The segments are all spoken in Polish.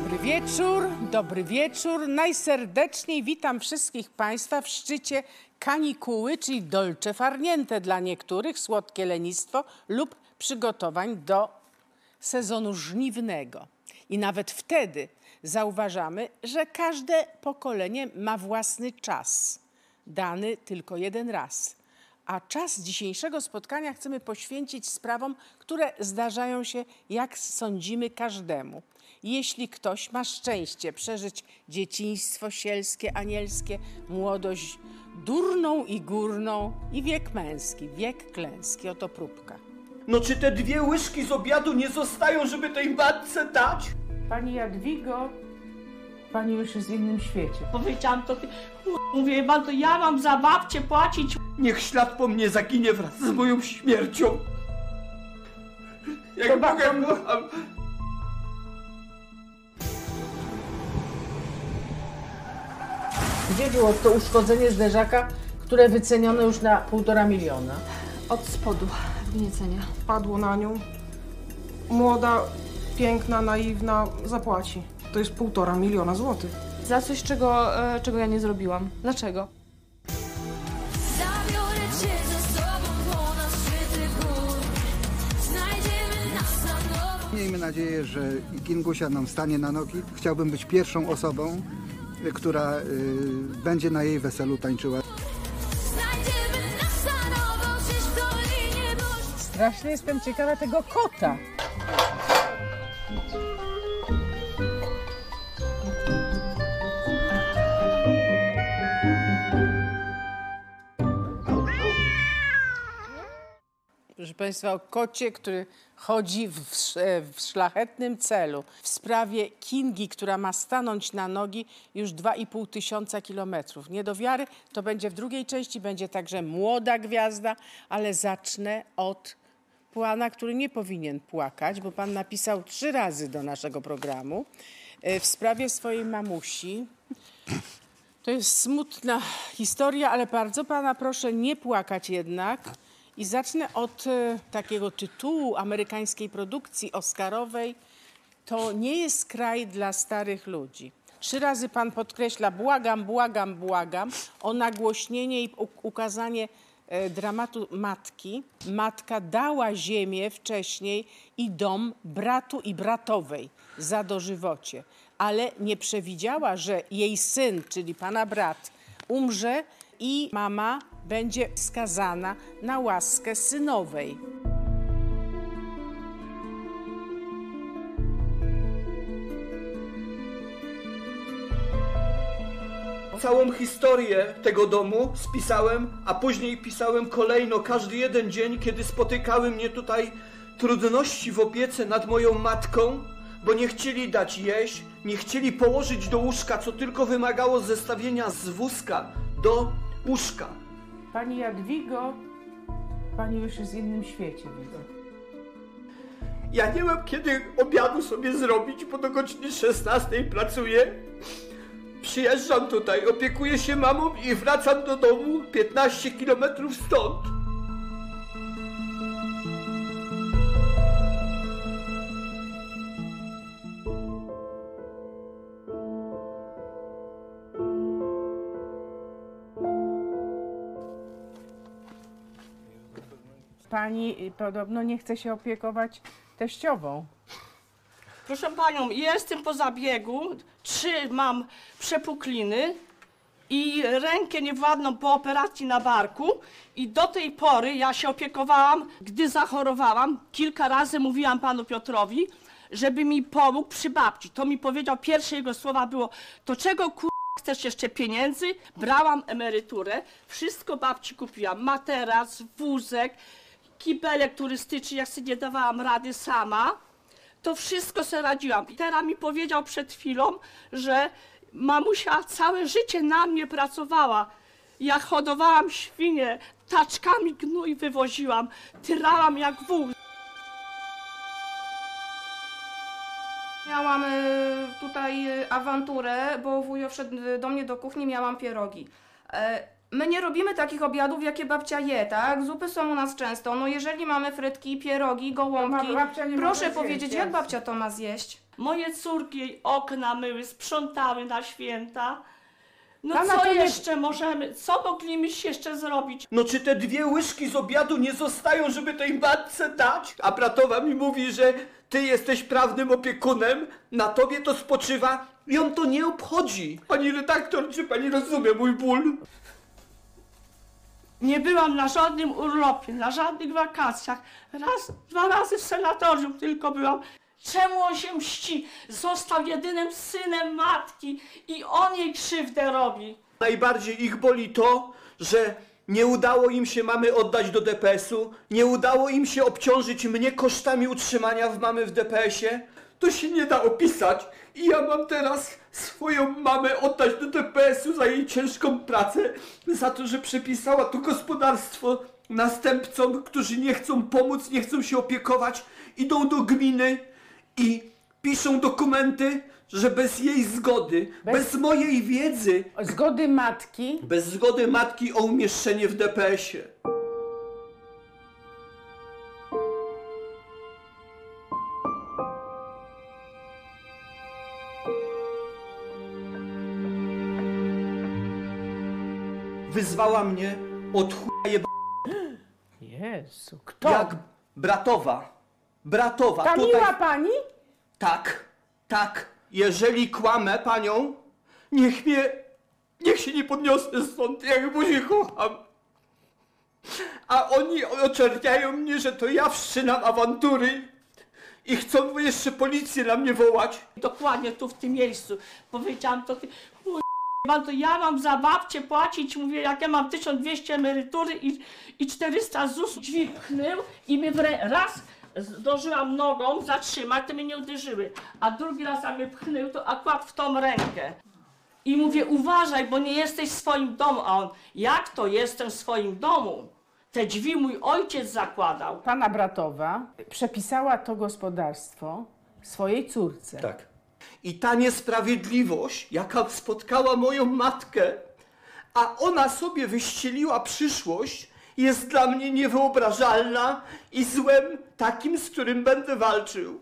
Dobry wieczór, dobry wieczór. Najserdeczniej witam wszystkich Państwa w szczycie kanikuły, czyli dolce farniente dla niektórych, słodkie lenistwo lub przygotowań do sezonu żniwnego. I nawet wtedy zauważamy, że każde pokolenie ma własny czas, dany tylko jeden raz. A czas dzisiejszego spotkania chcemy poświęcić sprawom, które zdarzają się, jak sądzimy, każdemu. Jeśli ktoś ma szczęście przeżyć dzieciństwo sielskie, anielskie, młodość durną i górną i wiek męski, wiek klęski, oto próbka. No czy te dwie łyżki z obiadu nie zostają, żeby tej matce dać? Pani Jadwigo, pani już jest w innym świecie. Powiedziałam to, mówię, pan, to ja mam za babcię płacić. Niech ślad po mnie zaginie wraz z moją śmiercią. Jak Chyba Bogiem pan- kocham. Gdzie było to uszkodzenie zderzaka, które wyceniono już na półtora miliona? Od spodu wgniecenia. padło na nią. Młoda, piękna, naiwna zapłaci. To jest półtora miliona złotych. Za coś, czego, e, czego ja nie zrobiłam. Dlaczego? Zabiorę cię ze sobą ponad szczyty gór Znajdziemy nas na nowo Miejmy nadzieję, że Kingusia nam stanie na nogi. Chciałbym być pierwszą osobą, która y, będzie na jej weselu tańczyła. Strasznie jestem ciekawa tego kota. Proszę Państwa, o kocie, który chodzi w, sz- w szlachetnym celu. W sprawie Kingi, która ma stanąć na nogi już 2,5 tysiąca kilometrów. Nie do wiary, to będzie w drugiej części, będzie także młoda gwiazda, ale zacznę od pana, który nie powinien płakać, bo pan napisał trzy razy do naszego programu e, w sprawie swojej mamusi. To jest smutna historia, ale bardzo pana proszę nie płakać jednak. I zacznę od e, takiego tytułu amerykańskiej produkcji oscarowej. To nie jest kraj dla starych ludzi. Trzy razy pan podkreśla błagam, błagam, błagam o nagłośnienie i ukazanie e, dramatu matki. Matka dała ziemię wcześniej i dom bratu i bratowej za dożywocie, ale nie przewidziała, że jej syn, czyli pana brat, umrze i mama będzie skazana na łaskę synowej. Całą historię tego domu spisałem, a później pisałem kolejno każdy jeden dzień, kiedy spotykały mnie tutaj trudności w opiece nad moją matką, bo nie chcieli dać jeść, nie chcieli położyć do łóżka, co tylko wymagało zestawienia z wózka do łóżka. Pani Jadwigo, pani już jest w innym świecie, widzę. Ja nie mam kiedy obiadu sobie zrobić, bo do godziny 16 pracuję. Przyjeżdżam tutaj, opiekuję się mamą i wracam do domu 15 km stąd. Pani podobno nie chce się opiekować teściową. Proszę panią, jestem po zabiegu, trzy mam przepukliny i rękę niewładną po operacji na barku i do tej pory ja się opiekowałam, gdy zachorowałam, kilka razy mówiłam panu Piotrowi, żeby mi pomógł przy babci. To mi powiedział, pierwsze jego słowa było, to czego kur... chcesz jeszcze pieniędzy? Brałam emeryturę, wszystko babci kupiłam, materac, wózek, kibelek turystyczny, jak sobie nie dawałam rady sama to wszystko sobie radziłam. I teraz mi powiedział przed chwilą, że mamusia całe życie na mnie pracowała. Ja hodowałam świnie, taczkami gnój wywoziłam, tyrałam jak wół. Miałam e, tutaj e, awanturę, bo wujo wszedł e, do mnie do kuchni, miałam pierogi. My nie robimy takich obiadów, jakie babcia je, tak? Zupy są u nas często. No jeżeli mamy frytki, pierogi, gołąbki, Ma- babcia nie proszę może powiedzieć, zjeść, jak jasne. babcia to ma zjeść? Moje córki okna myły, sprzątały na święta. No Pana co to nie- jeszcze możemy, co moglibyśmy jeszcze zrobić? No czy te dwie łyżki z obiadu nie zostają, żeby tej matce dać? A bratowa mi mówi, że ty jesteś prawnym opiekunem, na tobie to spoczywa i on to nie obchodzi. Pani redaktor, czy pani rozumie mój ból? Nie byłam na żadnym urlopie, na żadnych wakacjach. Raz, dwa razy w senatorium tylko byłam. Czemu on się mści? Został jedynym synem matki i on jej krzywdę robi. Najbardziej ich boli to, że nie udało im się mamy oddać do DPS-u, nie udało im się obciążyć mnie kosztami utrzymania w mamy w DPS-ie. To się nie da opisać. I ja mam teraz swoją mamę oddać do DPS-u za jej ciężką pracę, za to, że przepisała to gospodarstwo następcom, którzy nie chcą pomóc, nie chcą się opiekować, idą do gminy i piszą dokumenty, że bez jej zgody, Bez- bez mojej wiedzy, Zgody matki. bez zgody matki o umieszczenie w DPS-ie. Wyzwała mnie od chuja jeba... Jezu, kto? jak bratowa. Bratowa. Ta tutaj... miła pani? Tak, tak. Jeżeli kłamę panią, niech mnie, niech się nie podniosę stąd, jak buzi kocham. A oni oczerniają mnie, że to ja wszczynam awantury i chcą jeszcze policję na mnie wołać. Dokładnie tu w tym miejscu. Powiedziałam to, ty- to ja mam za babcię płacić, mówię, jak ja mam 1200 emerytury i, i 400 ZUS. Drzwi pchnął i mnie raz zdążyłam nogą zatrzymać, to mnie nie uderzyły, a drugi raz jak mnie pchnął, to akurat w tą rękę. I mówię, uważaj, bo nie jesteś w swoim domu. A on, jak to jestem w swoim domu? Te drzwi mój ojciec zakładał. Pana bratowa przepisała to gospodarstwo swojej córce. Tak. I ta niesprawiedliwość, jaka spotkała moją matkę, a ona sobie wyścieliła przyszłość, jest dla mnie niewyobrażalna i złem takim, z którym będę walczył.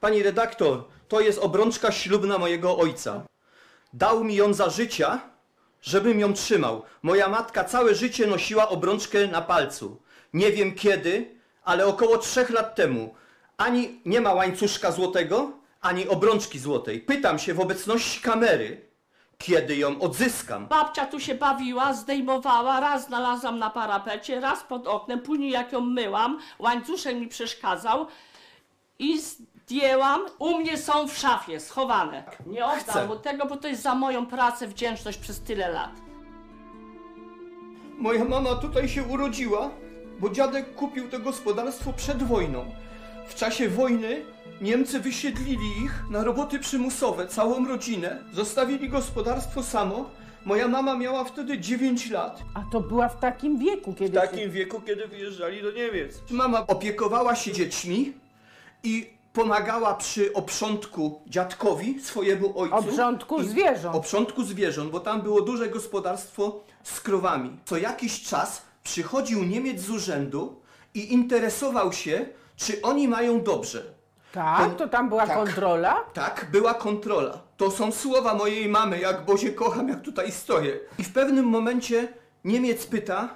Pani redaktor, to jest obrączka ślubna mojego ojca. Dał mi ją za życia, żebym ją trzymał. Moja matka całe życie nosiła obrączkę na palcu. Nie wiem kiedy, ale około trzech lat temu. Ani nie ma łańcuszka złotego, ani obrączki złotej. Pytam się w obecności kamery, kiedy ją odzyskam. Babcia tu się bawiła, zdejmowała, raz znalazłam na parapecie, raz pod oknem, później jak ją myłam, łańcuszek mi przeszkadzał i zdjęłam. U mnie są w szafie, schowane. Nie oddam Chcę. mu tego, bo to jest za moją pracę, wdzięczność przez tyle lat. Moja mama tutaj się urodziła, bo dziadek kupił to gospodarstwo przed wojną. W czasie wojny Niemcy wysiedlili ich na roboty przymusowe, całą rodzinę. Zostawili gospodarstwo samo. Moja mama miała wtedy 9 lat. A to była w takim wieku, W kiedy... takim wieku, kiedy wyjeżdżali do Niemiec. Mama opiekowała się dziećmi i pomagała przy oprzątku dziadkowi, swojemu ojcu. Obrządku I- zwierząt. Oprządku zwierząt, bo tam było duże gospodarstwo z krowami. Co jakiś czas przychodził Niemiec z urzędu i interesował się, czy oni mają dobrze. Tak, to tam była Tak. kontrola. Tak, była kontrola. To są słowa mojej mamy, jak Bozie kocham, jak tutaj stoję. I w pewnym momencie Niemiec pyta,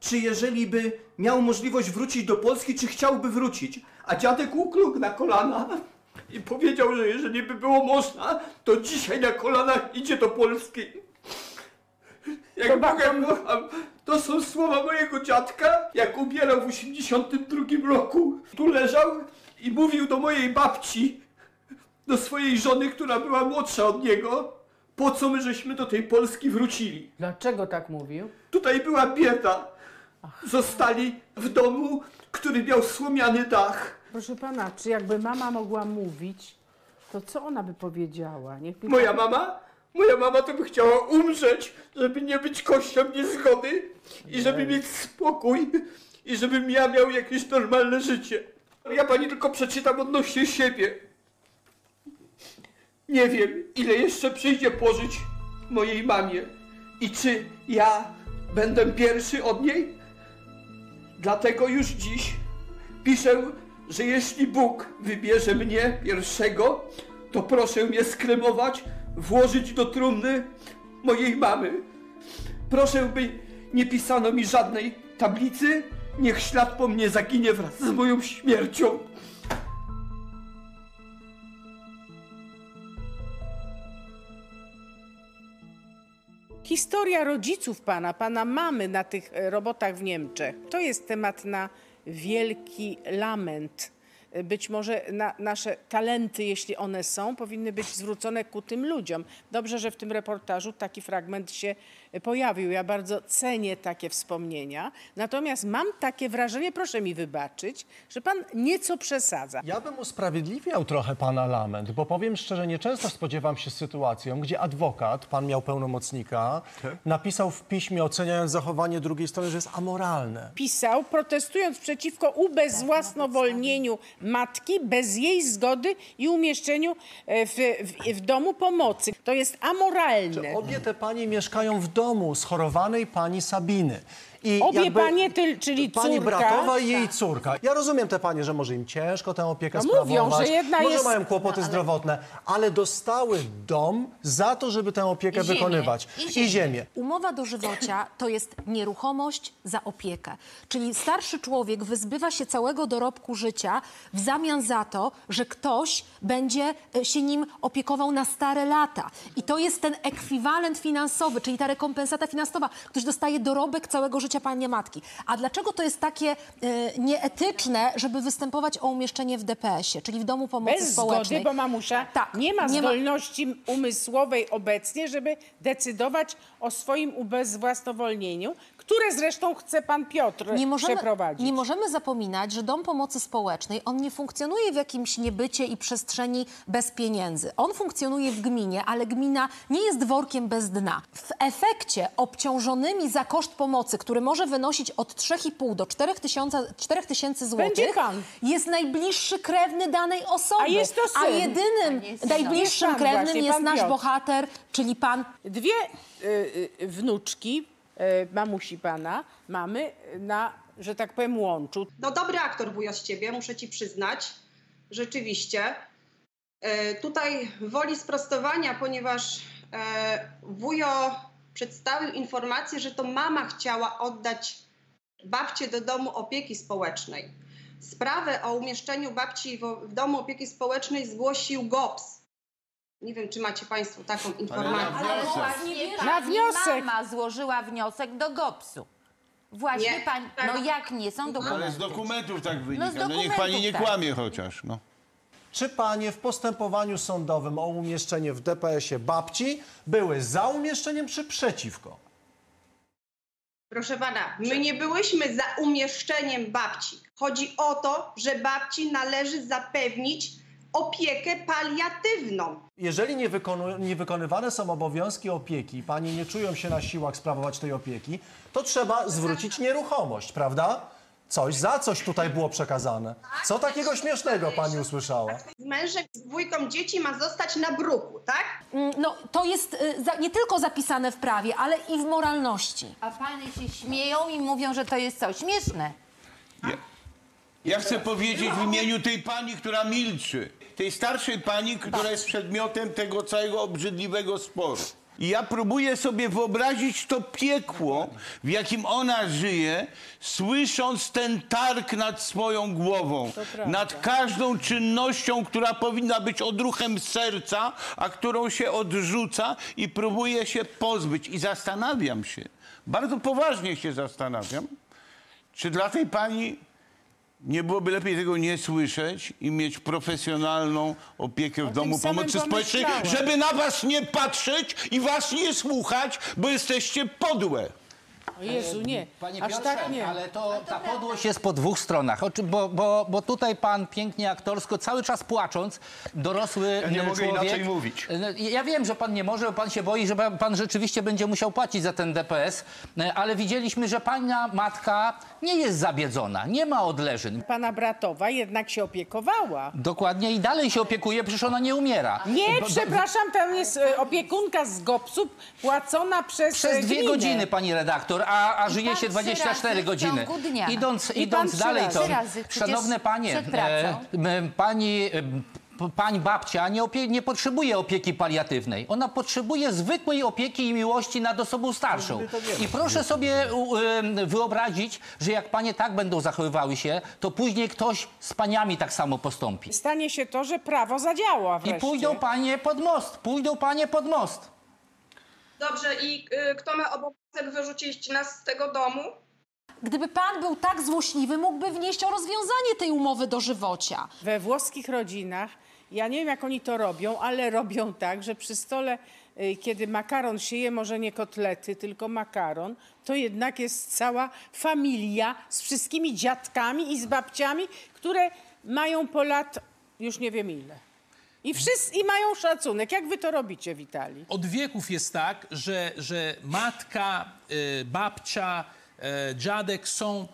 czy jeżeli by miał możliwość wrócić do Polski, czy chciałby wrócić. A dziadek ukląkł na kolana i powiedział, że jeżeli by było można, to dzisiaj na kolanach idzie do Polski. Jak ba- Boga kocham, to są słowa mojego dziadka, jak umierał w 82 roku. Tu leżał i mówił do mojej babci, do swojej żony, która była młodsza od niego, po co my żeśmy do tej Polski wrócili. Dlaczego tak mówił? Tutaj była bieda. Zostali w domu, który miał słomiany dach. Proszę pana, czy jakby mama mogła mówić, to co ona by powiedziała? Niech mi Moja mama? Moja mama to by chciała umrzeć, żeby nie być kością niezgody i żeby mieć spokój i żebym ja miał jakieś normalne życie. Ja pani tylko przeczytam odnośnie siebie. Nie wiem, ile jeszcze przyjdzie pożyć mojej mamie. I czy ja będę pierwszy od niej? Dlatego już dziś piszę, że jeśli Bóg wybierze mnie pierwszego, to proszę mnie skremować, włożyć do trumny mojej mamy. Proszę, by nie pisano mi żadnej tablicy, niech ślad po mnie zaginie wraz z moją śmiercią. Historia rodziców pana, pana mamy na tych e, robotach w Niemczech, to jest temat na wielki lament. Być może na, nasze talenty, jeśli one są, powinny być zwrócone ku tym ludziom. Dobrze, że w tym reportażu taki fragment się pojawił. Ja bardzo cenię takie wspomnienia. Natomiast mam takie wrażenie, proszę mi wybaczyć, że pan nieco przesadza. Ja bym usprawiedliwiał trochę pana lament, bo powiem szczerze, nieczęsto spodziewam się sytuacją, gdzie adwokat, pan miał pełnomocnika, napisał w piśmie oceniając zachowanie drugiej strony, że jest amoralne. pisał, protestując przeciwko ubezwłasnowolnieniu matki bez jej zgody i umieszczeniu e, w, w, w domu pomocy. To jest amoralne. Obie te panie mieszkają w domu schorowanej pani Sabiny. I Obie panie, ty- czyli Pani córka. bratowa i jej córka. Ja rozumiem te panie, że może im ciężko tę opiekę No mówią, sprawować. że jedna może jest- mają kłopoty zdrowotne, ale dostały dom za to, żeby tę opiekę I ziemię. wykonywać. I I ziemię. ziemię. Umowa dożywocia to jest nieruchomość za opiekę. Czyli starszy człowiek wyzbywa się całego dorobku życia w zamian za to, że ktoś będzie e, się nim opiekował na stare lata. I to jest ten ekwiwalent finansowy, czyli ta rekompensata finansowa. Ktoś dostaje dorobek całego życia pani matki. A dlaczego to jest takie e, nieetyczne, żeby występować o umieszczenie w DPS-ie, czyli w domu pomocy Bez społecznej? zgody, bo mamusia Tak, nie ma nie ma- zdolności umysłowej obecnie, żeby decydować o swoim ubezwłasnowolnieniu, które zresztą chce pan Piotr nie możemy, przeprowadzić. nie możemy zapominać, że dom pomocy społecznej, on nie funkcjonuje w jakimś niebycie i przestrzeni bez pieniędzy. On funkcjonuje w gminie, ale gmina nie jest workiem bez dna. W efekcie obciążonymi za koszt pomocy, który może wynosić od 3,5 do 4 tysiące 4 tysięcy złotych, jest najbliższy krewny danej osoby. A jest to A syn. jedynym najbliższym Jest pan krewnym właśnie, jest nasz Piotr. bohater, czyli pan Dwie y, y, wnuczki y, mamusi pana mamy na, że tak powiem, łączu. No dobry aktor wujo z ciebie, muszę ci przyznać. Rzeczywiście. E, tutaj woli sprostowania, ponieważ e, wujo przedstawił informację, że to mama chciała oddać babcię do domu opieki społecznej. Sprawę o umieszczeniu babci w, w domu opieki społecznej zgłosił GOPS. Nie wiem, czy macie Państwo taką informację. Właśnie Na pani wniosek. mama złożyła wniosek do GOPS-u. Właśnie Nie. pani, no jak nie, są Ale z dokumenty. dokumentów tak wynika. No No, niech pani nie tak. kłamie chociaż. No. Czy panie w postępowaniu sądowym o umieszczenie w DPS-ie babci były za umieszczeniem czy przeciwko? Proszę pana, my nie byłyśmy za umieszczeniem babci. Chodzi o to, że babci należy zapewnić opiekę paliatywną. Jeżeli nie, wykonu- nie wykonywane są obowiązki opieki, panie nie czują się na siłach sprawować tej opieki, to trzeba zwrócić nieruchomość, prawda? Coś za coś tutaj było przekazane. Co takiego śmiesznego pani usłyszała? Z mężem, z dwójką dzieci ma zostać na bruku, tak? Mm, No, to jest y, za, nie tylko zapisane w prawie, ale i w moralności. A panie się śmieją i mówią, że to jest co, śmieszne. Ja chcę powiedzieć w imieniu tej pani, która milczy. Tej starszej pani, która jest przedmiotem tego całego obrzydliwego sporu. I ja próbuję sobie wyobrazić to piekło, w jakim ona żyje, słysząc ten targ nad swoją głową, nad każdą czynnością, która powinna być odruchem serca, a którą się odrzuca i próbuje się pozbyć. I zastanawiam się, bardzo poważnie się zastanawiam, czy dla tej pani nie byłoby lepiej tego nie słyszeć i mieć profesjonalną opiekę w domu samym pomocy społecznej, pomyślałem. żeby na was nie patrzeć i was nie słuchać, bo jesteście podłe. O Jezu, nie. Panie Aż Piotrze, tak nie. ale to ta podłość jest po dwóch stronach. O czym- Bo, bo, bo tutaj pan pięknie aktorsko, cały czas płacząc, dorosły Ja nie e, mogę człowiek... inaczej mówić. E, no, Ja wiem, że pan nie może, bo pan się boi, że pan- pan rzeczywiście będzie musiał płacić za ten DPS, e, ale widzieliśmy, że pana matka nie jest zabiedzona, nie ma odleżyn. Pana bratowa jednak się opiekowała. Dokładnie i dalej się opiekuje, przecież ona nie umiera. Nie, przepraszam, tam jest e, opiekunka z GOPS-u płacona przez Przez e, dwie gminę. godziny, pani redaktor, a, a żyje się trzy 24 razy w godziny. Idąc, I idąc dalej, to szanowne panie, m, pani, e, p- pani babcia nie, nie potrzebuje opieki paliatywnej. Ona potrzebuje zwykłej opieki i miłości nad osobą starszą. I proszę sobie wyobrazić, że jak panie tak będą zachowywały się, to później ktoś z paniami tak samo postąpi. Stanie się to, że prawo zadziała I wreszcie. pójdą panie pod most, pójdą panie pod most. Dobrze, i y, kto ma obowiązek wyrzucić nas z tego domu? Gdyby pan był tak złośliwy, mógłby wnieść o rozwiązanie tej umowy dożywocia. We włoskich rodzinach, ja nie wiem jak oni to robią, ale robią tak, że przy stole, y, kiedy makaron się je, może nie kotlety, tylko makaron, to jednak jest cała familia z wszystkimi dziadkami i z babciami, które mają po lat już nie wiem ile. I, wszyscy, I mają szacunek. Jak wy to robicie w Italii? Od wieków jest tak, że, że matka, y, babcia, y, dziadek są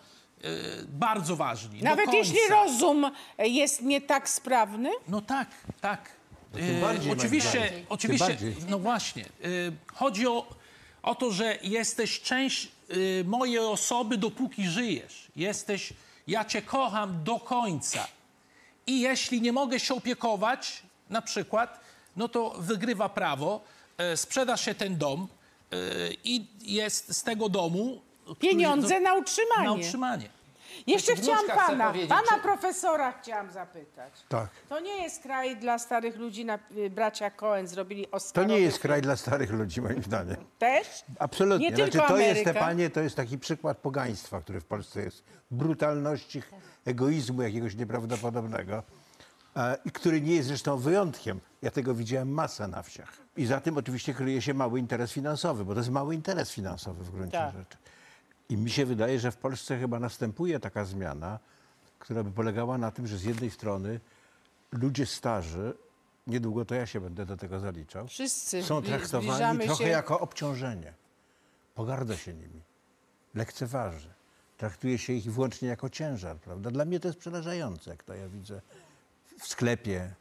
y, bardzo ważni. do Nawet końca. jeśli rozum jest nie tak sprawny? No tak, tak. tym bardziej, moim oczywiście, zdaniem. Tym oczywiście, bardziej. no właśnie. E, chodzi o, o to, że jesteś część e, mojej osoby, dopóki żyjesz. Jesteś, ja cię kocham do końca. I jeśli nie mogę się opiekować, na przykład, no to wygrywa prawo, e, sprzedasz się ten dom e, i jest z tego domu... który- Pieniądze na utrzymanie. Na utrzymanie. Jeszcze chciałam pana, pana czy- profesora chciałam zapytać. Tak. To nie jest kraj dla starych ludzi, na, y, bracia Cohen zrobili To Oscarowy nie jest kraj dla starych ludzi, moim zdaniem. Też? Absolutnie. Nie znaczy, tylko to jest, te panie, to jest taki przykład pogaństwa, który w Polsce jest. Brutalności, egoizmu jakiegoś nieprawdopodobnego, który nie jest zresztą wyjątkiem. Ja tego widziałem masę na wsiach. I za tym oczywiście kryje się mały interes finansowy, bo to jest mały interes finansowy w gruncie Tak. rzeczy. I mi się wydaje, że w Polsce chyba następuje taka zmiana, która by polegała na tym, że z jednej strony ludzie starzy, niedługo to ja się będę do tego zaliczał, Wszyscy są traktowani trochę się- jako obciążenie. Pogarda się nimi, lekceważy. Traktuje się ich wyłącznie jako ciężar, prawda? Dla mnie to jest przerażające, jak to ja widzę w sklepie,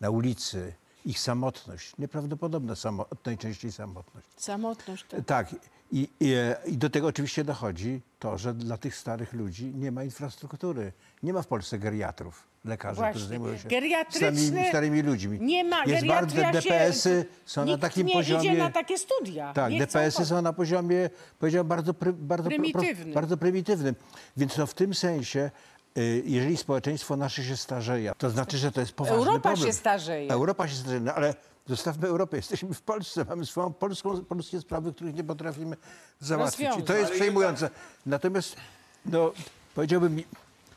na ulicy, ich samotność, nieprawdopodobna samo, najczęściej samotność. Samotność. Tak. Tak. I, i, I do tego oczywiście dochodzi to, że dla tych starych ludzi nie ma infrastruktury. Nie ma w Polsce geriatrów, lekarzy, Właśnie. którzy zajmują się starymi, starymi ludźmi. Nie ma, Jest bardzo, DPS-y są na takim nie poziomie... idzie na takie studia. Tak, DPS-y są na poziomie, powiedziałbym, bardzo, pry, bardzo, pro- Prymitywnym. bardzo prymitywnym. Więc to w tym sensie, jeżeli społeczeństwo nasze się starzeje, to znaczy, że to jest poważny Europa problem. się starzeje. Europa się starzeje, no ale zostawmy Europę. Jesteśmy w Polsce, mamy swoją polską, polskie sprawy, których nie potrafimy załatwić. I to jest przejmujące. Natomiast, no, powiedziałbym,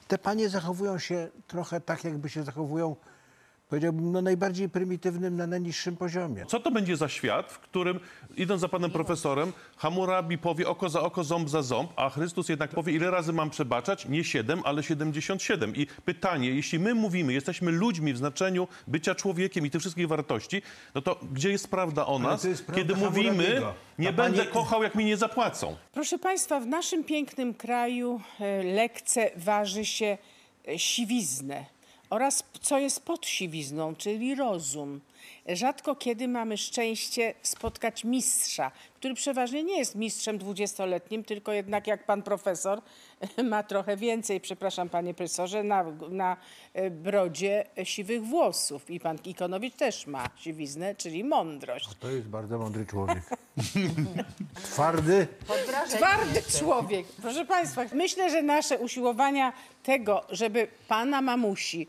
te panie zachowują się trochę tak, jakby się zachowują, powiedziałbym, no, najbardziej prymitywnym, na najniższym poziomie. Co to będzie za świat, w którym, idąc za panem profesorem, Hammurabi powie oko za oko, ząb za ząb, a Chrystus jednak powie, ile razy mam przebaczać? Nie 7, ale 77. I pytanie, jeśli my mówimy, jesteśmy ludźmi w znaczeniu bycia człowiekiem i tych wszystkich wartości, no to gdzie jest prawda o nas, to jest prawda kiedy mówimy, nie będę pani- kochał, jak mi nie zapłacą? Proszę Państwa, w naszym pięknym kraju e, lekceważy się e, siwiznę oraz co jest pod siwizną, czyli rozum. Rzadko kiedy mamy szczęście spotkać mistrza, który przeważnie nie jest mistrzem dwudziestoletnim, tylko jednak jak pan profesor ma trochę więcej, przepraszam panie profesorze, na, na e, brodzie siwych włosów. I pan Ikonowicz też ma siwiznę, czyli mądrość. To jest bardzo mądry człowiek. Twardy. Twardy człowiek. Proszę Państwa, myślę, że nasze usiłowania tego, żeby Pana mamusi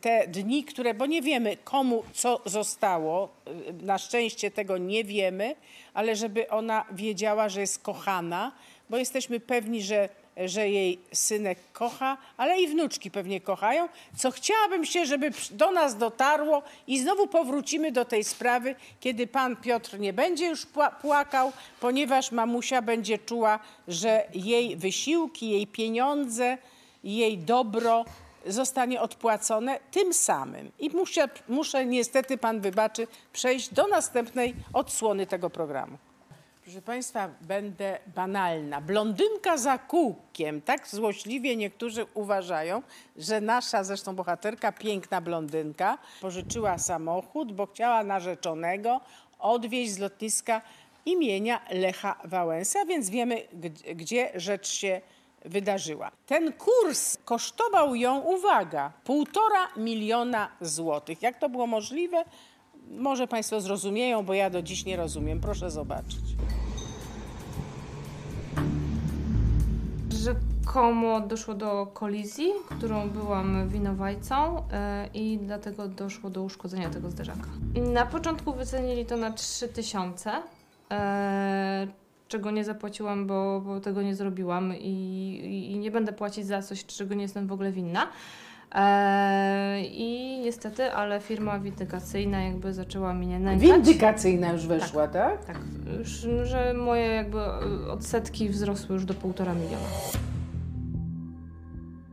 te dni, które, bo nie wiemy komu co zostało, e, na szczęście tego nie wiemy, ale żeby ona wiedziała, że jest kochana, bo jesteśmy pewni, że że jej synek kocha, ale i wnuczki pewnie kochają, co chciałabym się, żeby do nas dotarło. I znowu powrócimy do tej sprawy, kiedy pan Piotr nie będzie już pła- płakał, ponieważ mamusia będzie czuła, że jej wysiłki, jej pieniądze, jej dobro zostanie odpłacone tym samym. I muszę, muszę niestety, pan wybaczy, przejść do następnej odsłony tego programu. Proszę Państwa, będę banalna. Blondynka za kółkiem. Tak złośliwie niektórzy uważają, że nasza zresztą bohaterka, piękna blondynka, pożyczyła samochód, bo chciała narzeczonego odwieźć z lotniska imienia Lecha Wałęsa, więc wiemy, gdzie, rzecz się wydarzyła. Ten kurs kosztował ją, uwaga, półtora miliona złotych. Jak to było możliwe? Może Państwo zrozumieją, bo ja do dziś nie rozumiem. Proszę zobaczyć. Rzekomo doszło do kolizji, którą byłam winowajcą e, i dlatego doszło do uszkodzenia tego zderzaka. Na początku wycenili to na 3000, e, czego nie zapłaciłam, bo, bo tego nie zrobiłam i, i, nie będę płacić za coś, czego nie jestem w ogóle winna. E, I niestety, ale firma windykacyjna jakby zaczęła mnie nękać. Windykacyjna już weszła, tak? Tak, już, że moje jakby e, odsetki wzrosły już do półtora miliona.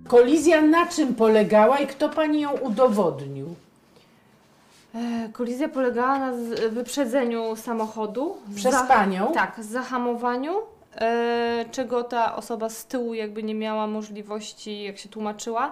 Kolizja na czym polegała i kto pani ją udowodnił? E, Kolizja polegała na wyprzedzeniu samochodu. Przez panią? Tak, zahamowaniu, e, czego ta osoba z tyłu jakby nie miała możliwości, jak się tłumaczyła,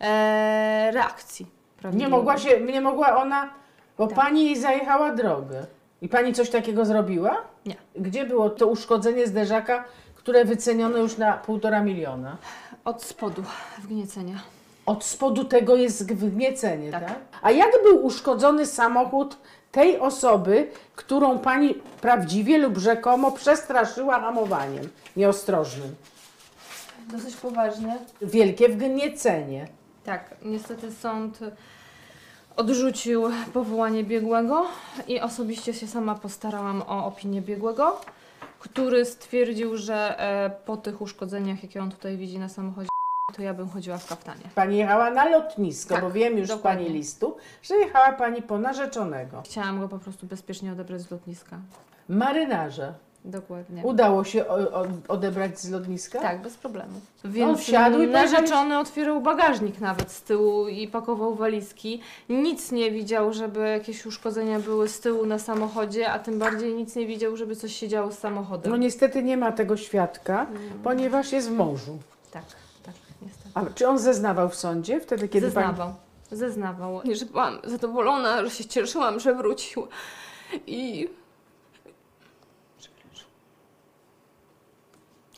e, reakcji. Nie mogła, się, nie mogła ona, bo pani jej zajechała drogę. I pani coś takiego zrobiła? Nie. Gdzie było to uszkodzenie zderzaka, które wyceniono już na półtora miliona? Od spodu wgniecenia. Od spodu tego jest wgniecenie, tak? A jak był uszkodzony samochód tej osoby, którą pani prawdziwie lub rzekomo przestraszyła hamowaniem nieostrożnym? Dosyć poważnie. Wielkie wgniecenie. Tak, niestety sąd odrzucił powołanie biegłego i osobiście się sama postarałam o opinię biegłego, który stwierdził, że e, po tych uszkodzeniach, jakie on tutaj widzi na samochodzie, to ja bym chodziła w kaftanie. Pani jechała na lotnisko, Tak, bo wiem już z dokładnie. pani listu, że jechała pani po narzeczonego. Chciałam go po prostu bezpiecznie odebrać z lotniska. Marynarze. Dokładnie. Udało się o, o, odebrać z lotniska? Tak, bez problemu. On Więc wsiadł i narzeczony otwierał bagażnik nawet z tyłu i pakował walizki. Nic nie widział, żeby jakieś uszkodzenia były z tyłu na samochodzie, a tym bardziej nic nie widział, żeby coś się działo z samochodem. No niestety nie ma tego świadka, ponieważ jest w morzu. Tak, tak, niestety. A czy on zeznawał w sądzie wtedy, kiedy Zeznawał. pani... Zeznawał. Że byłam zadowolona, że się cieszyłam, że wrócił. I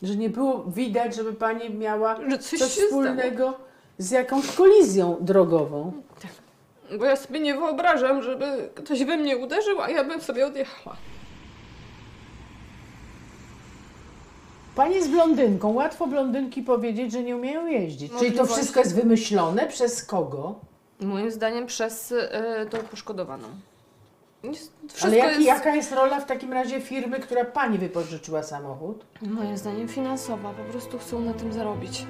Że nie było widać, żeby pani miała Że coś coś się wspólnego z jakąś kolizją drogową. bo ja sobie nie wyobrażam, żeby ktoś we mnie uderzył, a ja bym sobie odjechała. Pani jest blondynką. Łatwo blondynki powiedzieć, że nie umieją jeździć. Czyli to Możliwości. wszystko jest wymyślone przez kogo? Moim zdaniem przez y, tą poszkodowaną. Jest- Wszystko Ale jaki, jest, jaka jest rola w takim razie firmy, która pani wypożyczyła samochód? moim zdaniem finansowa. Po prostu chcą na tym zarobić.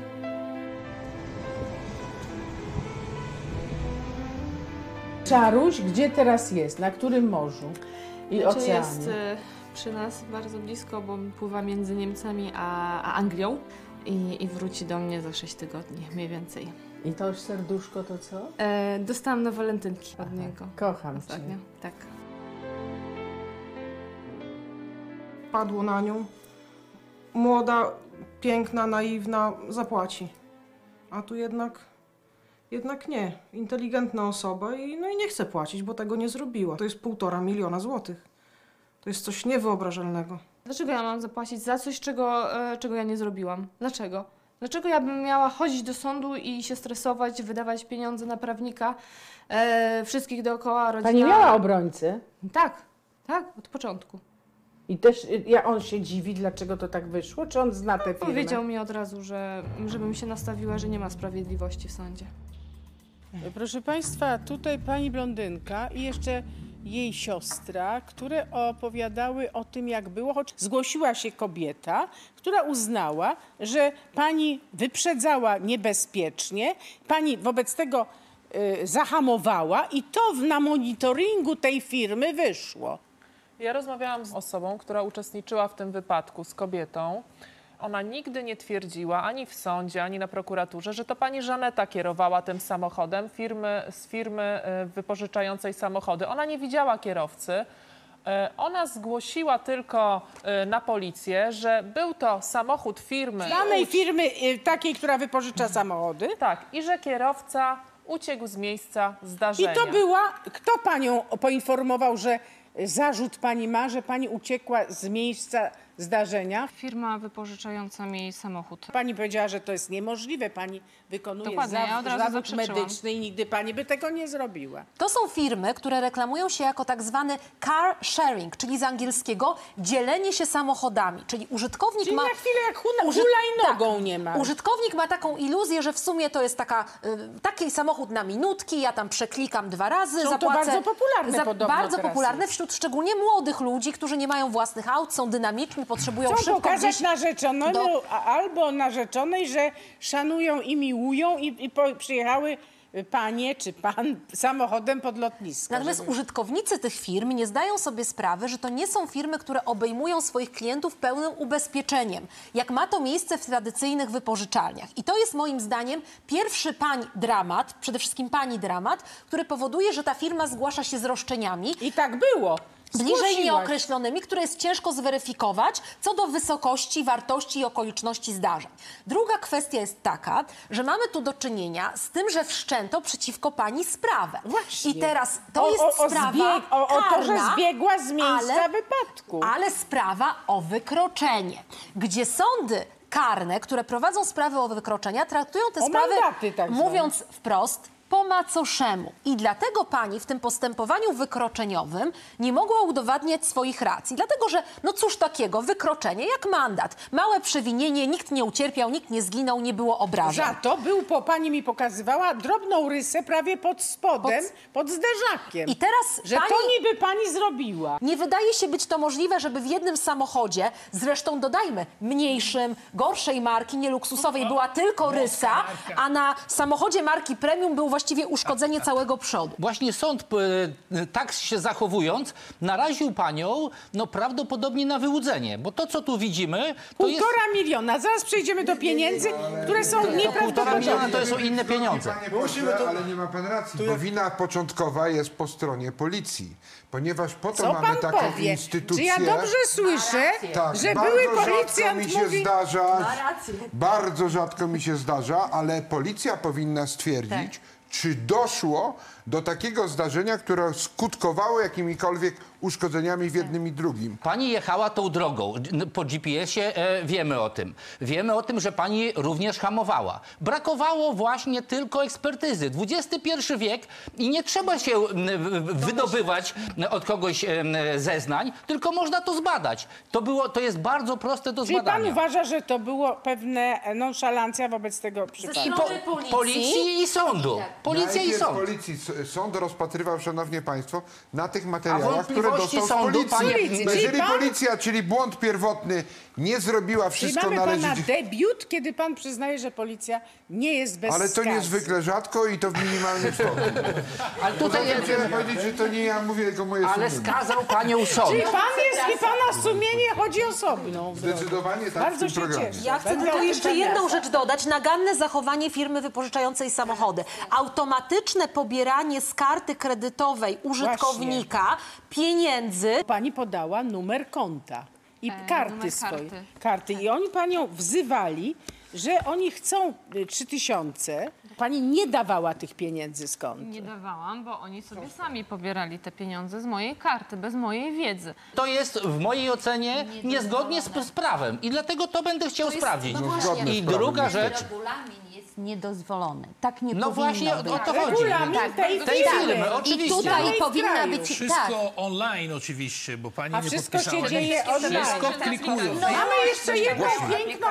Czaruś, gdzie teraz jest? Na którym morzu? I Znaczy oceanie? jest y, przy nas bardzo blisko, bo pływa między Niemcami a, a Anglią i, i wróci do mnie za 6 tygodni, mniej więcej. I to już serduszko to co? E, dostałam na walentynki od niego. Kocham Ostatnio, cię. tak. Padło na nią. Młoda, piękna, naiwna, zapłaci. A tu jednak, jednak nie. Inteligentna osoba i, no i nie chce płacić, bo tego nie zrobiła. To jest półtora miliona złotych. To jest coś niewyobrażalnego. Dlaczego ja mam zapłacić za coś, czego, e, czego ja nie zrobiłam? Dlaczego? Dlaczego ja bym miała chodzić do sądu i się stresować, wydawać pieniądze na prawnika, e, wszystkich dookoła, rodzina... Pani miała obrońcę? Tak, tak, od początku. I też y, ja, on się dziwi, dlaczego to tak wyszło? Czy on zna tę firmę? Powiedział mi od razu, że żebym się nastawiła, że nie ma sprawiedliwości w sądzie. Proszę Państwa, tutaj pani blondynka i jeszcze jej siostra, które opowiadały o tym, jak było, choć zgłosiła się kobieta, która uznała, że pani wyprzedzała niebezpiecznie, pani wobec tego y, zahamowała i to na monitoringu tej firmy wyszło. Ja rozmawiałam z osobą, która uczestniczyła w tym wypadku, z kobietą. Ona nigdy nie twierdziła ani w sądzie, ani na prokuraturze, że to pani Żaneta kierowała tym samochodem firmy, z firmy e, wypożyczającej samochody. Ona nie widziała kierowcy. E, Ona zgłosiła tylko e, na policję, że był to samochód firmy. Znanej firmy y, takiej, która wypożycza samochody. Tak, i że kierowca uciekł z miejsca zdarzenia. I to była, kto panią poinformował, że zarzut pani ma, że pani uciekła z miejsca zdarzenia? Firma wypożyczająca mi samochód. Pani powiedziała, że to jest niemożliwe. Pani wykonuje Dokładnie, ja zaw- od razu zawód zaprzeczyłam. medyczny i nigdy pani by tego nie zrobiła. To są firmy, które reklamują się jako tak zwany car sharing, czyli z angielskiego dzielenie się samochodami. Czyli użytkownik Czyli ma. na chwilę jak hula- hulajnogą tak, nie ma. Użytkownik ma taką iluzję, że w sumie to jest taka, y, taki samochód na minutki, ja tam przeklikam dwa razy, Są to zapłacę. bardzo popularne podobno Bardzo teraz popularne jest. wśród szczególnie młodych ludzi, którzy nie mają własnych aut, są dynamiczni, potrzebują Chcą szybko pokazać gdzieś narzeczonemu do- albo narzeczonej, że szanują i miłują i, i po, przyjechały panie czy pan samochodem pod lotnisko. Natomiast żeby- użytkownicy tych firm nie zdają sobie sprawy, że to nie są firmy, które obejmują swoich klientów pełnym ubezpieczeniem, jak ma to miejsce w tradycyjnych wypożyczalniach. I to jest moim zdaniem pierwszy pań dramat, przede wszystkim pani dramat, który powoduje, że ta firma zgłasza się z roszczeniami. I tak było. Bliżej nieokreślonymi, które jest ciężko zweryfikować co do wysokości, wartości i okoliczności zdarzeń. Druga kwestia jest taka, że mamy tu do czynienia z tym, że wszczęto przeciwko pani sprawę. Właśnie. I teraz to O- jest o- o sprawa zbieg- o- to, że zbiegła z miejsca ale, wypadku. Ale sprawa o wykroczenie, gdzie sądy karne, które prowadzą sprawy o wykroczenia, traktują te O sprawy, tak mówiąc wprost, po macoszemu. I dlatego pani w tym postępowaniu wykroczeniowym nie mogła udowadniać swoich racji. Dlatego, że no cóż takiego, wykroczenie jak mandat. Małe przewinienie, nikt nie ucierpiał, nikt nie zginął, nie było obrażeń. Za to był, po, pani mi pokazywała, drobną rysę prawie pod spodem, pod, zderzakiem. I teraz Że pani- to niby pani zrobiła. Nie wydaje się być to możliwe, żeby w jednym samochodzie, zresztą dodajmy, mniejszym, gorszej marki, nie luksusowej, była tylko rysa, a na samochodzie marki premium był właściwie uszkodzenie całego przodu. Właśnie sąd, e, tak się zachowując, naraził panią no, prawdopodobnie na wyłudzenie, bo to, co tu widzimy, to jest... Półtora miliona. Zaraz przejdziemy do pieniędzy, które są Półtora miliona nieprawdopodobne. to są inne pieniądze. Musimy to... Ale nie ma pan racji, bo wina początkowa jest po stronie policji. Ponieważ po to Co mamy pan taką powie? instytucję... Czy ja dobrze słyszę, Tak, że były rzadko policjant mi się mówi... zdarza, Ma rację. bardzo rzadko mi się zdarza, ale policja powinna stwierdzić, czy doszło do takiego zdarzenia, które skutkowało jakimikolwiek uszkodzeniami w jednym i drugim. Pani jechała tą drogą. Po GPS-ie e, wiemy o tym. Wiemy o tym, że pani również hamowała. Brakowało właśnie tylko ekspertyzy. XXI wiek i nie trzeba się wydobywać od kogoś em, zeznań, tylko można to zbadać. To, było, to jest bardzo proste do Czyli pan zbadania. uważa, że to było pewne nonszalancja wobec tego przypadku? I po, policji i sądu. Policja i Najpierw sąd. policji, s- sąd rozpatrywał, szanowni państwo, na tych materiałach, które dostał z sądu, policji. panie- czyli Jeżeli pan- policja, czyli błąd pierwotny, nie zrobiła Czyli wszystko mamy pana należycie... debiut, kiedy pan przyznaje, że policja nie jest bez Ale to skazy. niezwykle rzadko i to w minimalnym stopniu. Ale tutaj tym chciałem powiedzieć, że to nie ja mówię, tylko moje Ale sumienie. skazał panią sąd. Czyli pan jest i pana sumienie chodzi osobną. Zdecydowanie tak Bardzo w tym się programie. cieszę. Ja chcę Będę tylko tym jeszcze jedną rzecz dodać. Naganne zachowanie firmy wypożyczającej samochody. Automatyczne pobieranie z karty kredytowej użytkownika pieniędzy. Pani podała numer konta i E, karty numer swoje. karty. Karty. I oni panią wzywali, że oni chcą y, 3000. Pani nie dawała tych pieniędzy z konta. Nie dawałam, bo oni sobie sami pobierali te pieniądze z mojej karty, bez mojej wiedzy. To jest w mojej ocenie niezgodnie z, z prawem i dlatego to będę chciał jest- sprawdzić. no właśnie. I druga rzecz, Regulamin jest niedozwolony. Tak nie No powinno właśnie o- być. o to chodzi. Regulamin Tak, tej tej firmy. firmy, I oczywiście. tutaj Danej powinna kraju. być... Wszystko Tak. online oczywiście, bo pani A nie wszystko się podpisała. dzieje online. Wszystko klikują. No, Mamy jeszcze jedną piękną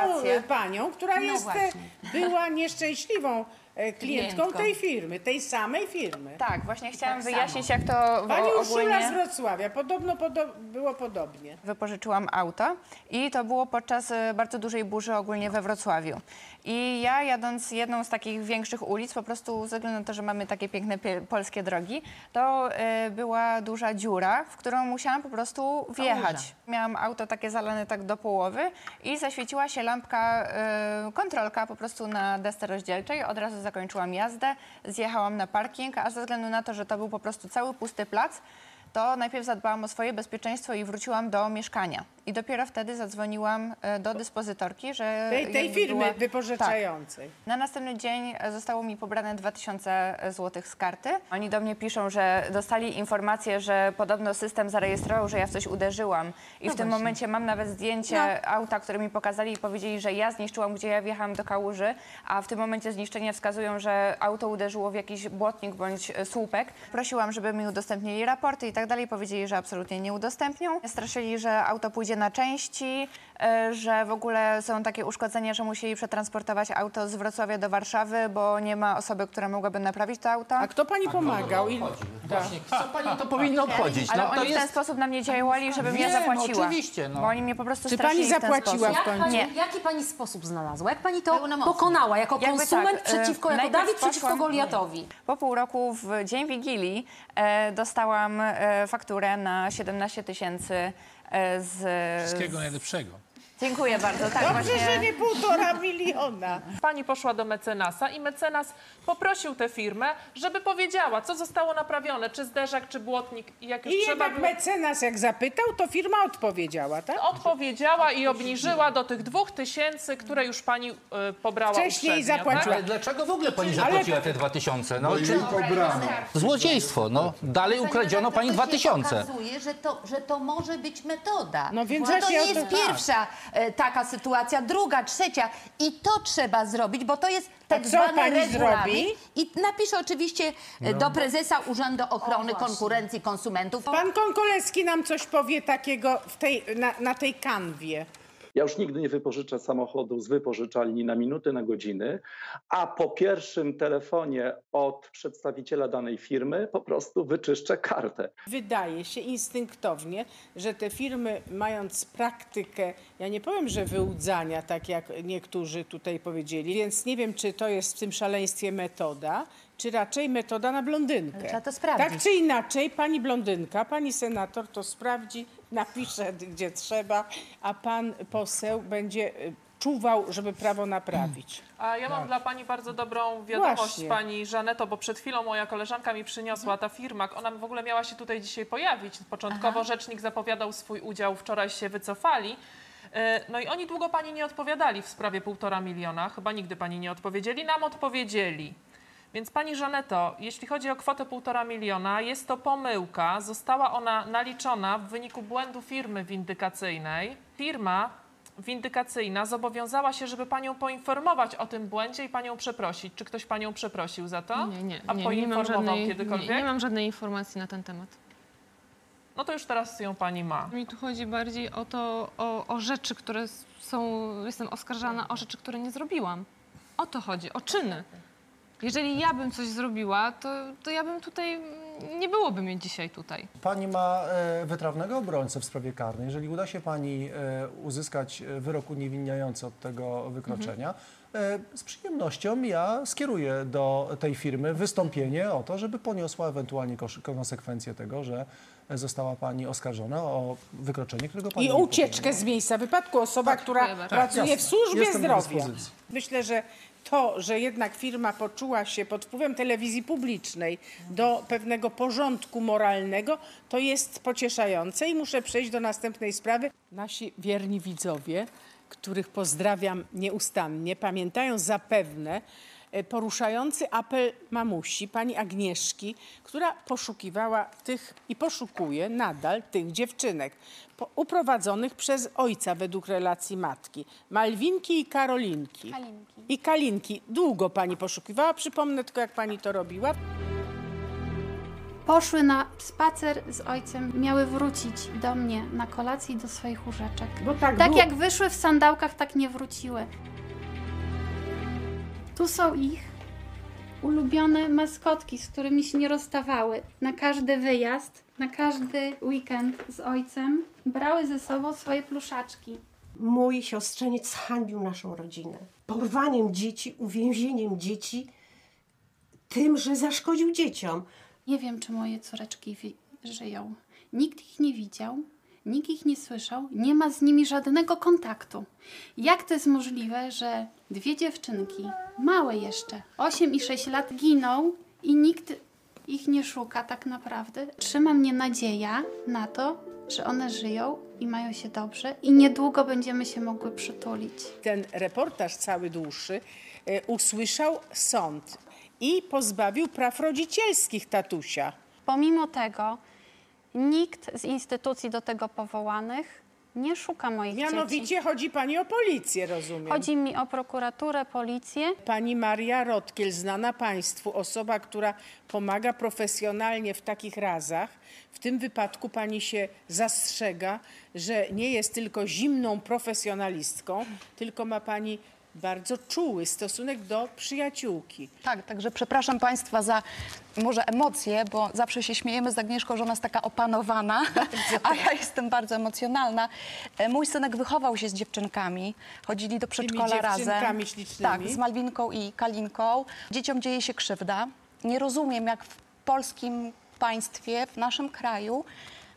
panią, która No jest, właśnie. y, była nieszczęśliwą e, klientką Klientką. tej firmy, tej samej firmy. Tak, właśnie chciałam Tak wyjaśnić, samo. jak to w- Pani Urszula ogólnie... z Wrocławia, podobno podo- było podobnie. Wypożyczyłam auto i to było podczas e, bardzo dużej burzy ogólnie we Wrocławiu. I ja jadąc jedną z takich większych ulic, po prostu ze względu na to, że mamy takie piękne pie- polskie drogi, to e, była duża dziura, w którą musiałam po prostu wjechać. Miałam auto takie zalane tak do połowy i zaświeciła się lampka, e, kontrolka po prostu na desce rozdzielczej. Od razu zakończyłam jazdę, zjechałam na parking, a ze względu na to, że to był po prostu cały pusty plac, to najpierw zadbałam o swoje bezpieczeństwo i wróciłam do mieszkania. I dopiero wtedy zadzwoniłam e, do dyspozytorki, że... Tej, tej firmy była- wypożyczającej. Tak. Na następny dzień e, zostało mi pobrane 2000 zł z karty. Oni do mnie piszą, że dostali informację, że podobno system zarejestrował, że ja w coś uderzyłam. I No w tym właśnie. momencie mam nawet zdjęcie auta, które mi pokazali i powiedzieli, że ja zniszczyłam, gdzie ja wjechałam do kałuży, a w tym momencie zniszczenia wskazują, że auto uderzyło w jakiś błotnik bądź e, słupek. Prosiłam, żeby mi udostępnili raporty i tak dalej. Powiedzieli, że absolutnie nie udostępnią. Straszyli, że auto pójdzie na części, e, że w ogóle są takie uszkodzenia, że musieli przetransportować auto z Wrocławia do Warszawy, bo nie ma osoby, która mogłaby naprawić to auto. A kto pani pomagał? I... Właśnie, co pani to powinno obchodzić? Ale No, to oni w ten jest... sposób na mnie działali, żebym ja Wiem, zapłaciła. oczywiście, no. Bo oni mnie po prostu Czy pani zapłaciła w końcu? Nie. Jaki pani sposób znalazła? Jak pani to pokonała? Jako Jakby konsument tak, przeciwko, jako Dawid przeciwko Goliatowi? Po pół roku w dzień Wigilii e, dostałam e, fakturę na 17 tysięcy z... Wszystkiego najlepszego. Dziękuję bardzo. Tak, Dobrze, właśnie... że nie półtora miliona. Pani poszła do mecenasa i mecenas poprosił tę firmę, żeby powiedziała, co zostało naprawione, czy zderzak, czy błotnik. I jak już I trzeba jednak było... mecenas jak zapytał, to firma odpowiedziała, tak? Odpowiedziała i obniżyła do tych dwóch tysięcy, które już pani y, pobrała Wcześniej uprzednio, zapłaciła. Ale dlaczego w ogóle pani Ale- zapłaciła te 2000? No, Bo jej pobrano. Złodziejstwo, no. Dalej ukradziono pani To się 2000. okazuje, że to, że to może być metoda. No więc to właśnie nie o jest to- pierwsza e, taka sytuacja, druga, trzecia. I to trzeba zrobić, bo to jest tak co zwany pani regulamin. zrobi? I napiszę oczywiście e, do prezesa Urzędu Ochrony Konkurencji Konsumentów. Pan Konkoleski nam coś powie takiego w tej, na, na tej kanwie. Ja już nigdy nie wypożyczę samochodu z wypożyczalni na minuty, na godziny, a po pierwszym telefonie od przedstawiciela danej firmy po prostu wyczyszczę kartę. Wydaje się instynktownie, że te firmy, mając praktykę, ja nie powiem, że wyłudzania, tak jak niektórzy tutaj powiedzieli, więc nie wiem, czy to jest w tym szaleństwie metoda, czy raczej metoda na blondynkę. Trzeba to sprawdzić. Tak czy inaczej, pani blondynka, pani senator to sprawdzi, napisze gdzie trzeba, a pan poseł będzie y, czuwał, żeby prawo naprawić. A ja mam dla pani bardzo dobrą wiadomość, Właśnie. pani Żaneto, bo przed chwilą moja koleżanka mi przyniosła ta firma. Ona w ogóle miała się tutaj dzisiaj pojawić. Początkowo rzecznik zapowiadał swój udział, wczoraj się wycofali. E, No i oni długo pani nie odpowiadali w sprawie półtora miliona. Chyba nigdy pani nie odpowiedzieli. Nam odpowiedzieli. Więc pani Żaneto, jeśli chodzi o kwotę półtora miliona, jest to pomyłka. Została ona naliczona w wyniku błędu firmy windykacyjnej. Firma windykacyjna zobowiązała się, żeby panią poinformować o tym błędzie i panią przeprosić. Czy ktoś panią przeprosił za to? Nie, nie, A nie, nie mam, poinformował żadnej, kiedykolwiek? nie, nie mam żadnej informacji na ten temat. No to już teraz ją pani ma. Mi tu chodzi bardziej o to, o, o rzeczy, które są, jestem oskarżana o rzeczy, które nie zrobiłam. O to chodzi, o czyny. Jeżeli ja bym coś zrobiła, to, to ja bym tutaj, nie byłoby mnie dzisiaj tutaj. Pani ma e, wytrawnego obrońcę w sprawie karnej. Jeżeli uda się pani e, uzyskać e, wyrok uniewinniający od tego wykroczenia, e, z przyjemnością ja skieruję do tej firmy wystąpienie o to, żeby poniosła ewentualnie konsekwencje tego, że została pani oskarżona o wykroczenie, którego pani I nie ucieczkę z miejsca wypadku. Osoba, która bardzo. pracuje Tak, w służbie Jestem zdrowia. Myślę, że to, że jednak firma poczuła się pod wpływem telewizji publicznej do pewnego porządku moralnego, to jest pocieszające i muszę przejść do następnej sprawy. Nasi wierni widzowie, których pozdrawiam nieustannie, pamiętają zapewne poruszający apel mamusi, pani Agnieszki, która poszukiwała tych i poszukuje nadal tych dziewczynek uprowadzonych przez ojca według relacji matki. Malwinki i Karolinki. Kalinki. I Kalinki. Długo pani poszukiwała, przypomnę tylko jak pani to robiła. Poszły na spacer z ojcem, miały wrócić do mnie na kolację i do swoich łóżeczek. Bo tak tak było. jak wyszły w sandałkach, tak nie wróciły. Tu są ich ulubione maskotki, z którymi się nie rozstawały. Na każdy wyjazd, na każdy weekend z ojcem brały ze sobą swoje pluszaczki. Mój siostrzeniec hańbił naszą rodzinę. Porwaniem dzieci, uwięzieniem dzieci, tym, że zaszkodził dzieciom. Nie wiem, czy moje córeczki żyją. Nikt ich nie widział, nikt ich nie słyszał, nie ma z nimi żadnego kontaktu. Jak to jest możliwe, że dwie dziewczynki, małe jeszcze, 8 i 6 lat, giną i nikt ich nie szuka tak naprawdę? Trzyma mnie nadzieja na to, że one żyją i mają się dobrze i niedługo będziemy się mogły przytulić. Ten reportaż cały dłuższy e, usłyszał sąd i pozbawił praw rodzicielskich tatusia. Pomimo tego nikt z instytucji do tego powołanych nie szuka moich dzieci. Mianowicie chodzi pani o policję, rozumiem. Chodzi mi o prokuraturę, policję. Pani Maria Rotkiel, znana Państwu, osoba, która pomaga profesjonalnie w takich razach. W tym wypadku pani się zastrzega, że nie jest tylko zimną profesjonalistką, tylko ma pani bardzo czuły stosunek do przyjaciółki. Tak, także przepraszam Państwa za może emocje, bo zawsze się śmiejemy z Agnieszką, że ona jest taka opanowana, a ja jestem bardzo emocjonalna. E, Mój synek wychował się z dziewczynkami, chodzili do przedszkola razem. ślicznymi? Tak, z Malwinką i Kalinką. Dzieciom dzieje się krzywda. Nie rozumiem, jak w polskim państwie, w naszym kraju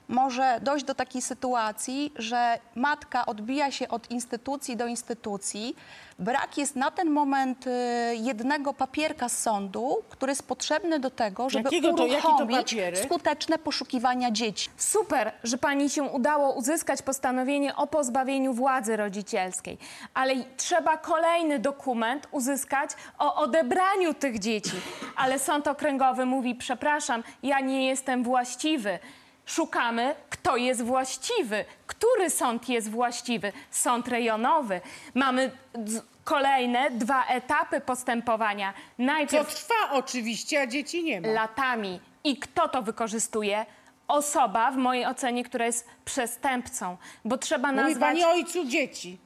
może dojść do takiej sytuacji, że matka odbija się od instytucji do instytucji. Brak jest na ten moment y, jednego papierka z sądu, który jest potrzebny do tego, żeby Jakiego to- jaki to uruchomić skuteczne poszukiwania dzieci. Super, że pani się udało uzyskać postanowienie o pozbawieniu władzy rodzicielskiej, ale trzeba kolejny dokument uzyskać o odebraniu tych dzieci. Ale sąd okręgowy mówi: Przepraszam, ja nie jestem właściwy. Szukamy, kto jest właściwy, który sąd jest właściwy. Sąd rejonowy. Mamy kolejne dwa etapy postępowania. Najpierw To trwa oczywiście, a dzieci nie ma. latami. I kto to wykorzystuje? Osoba, w mojej ocenie, która jest przestępcą, bo trzeba Mówi nazwać... pani ojcu dzieci.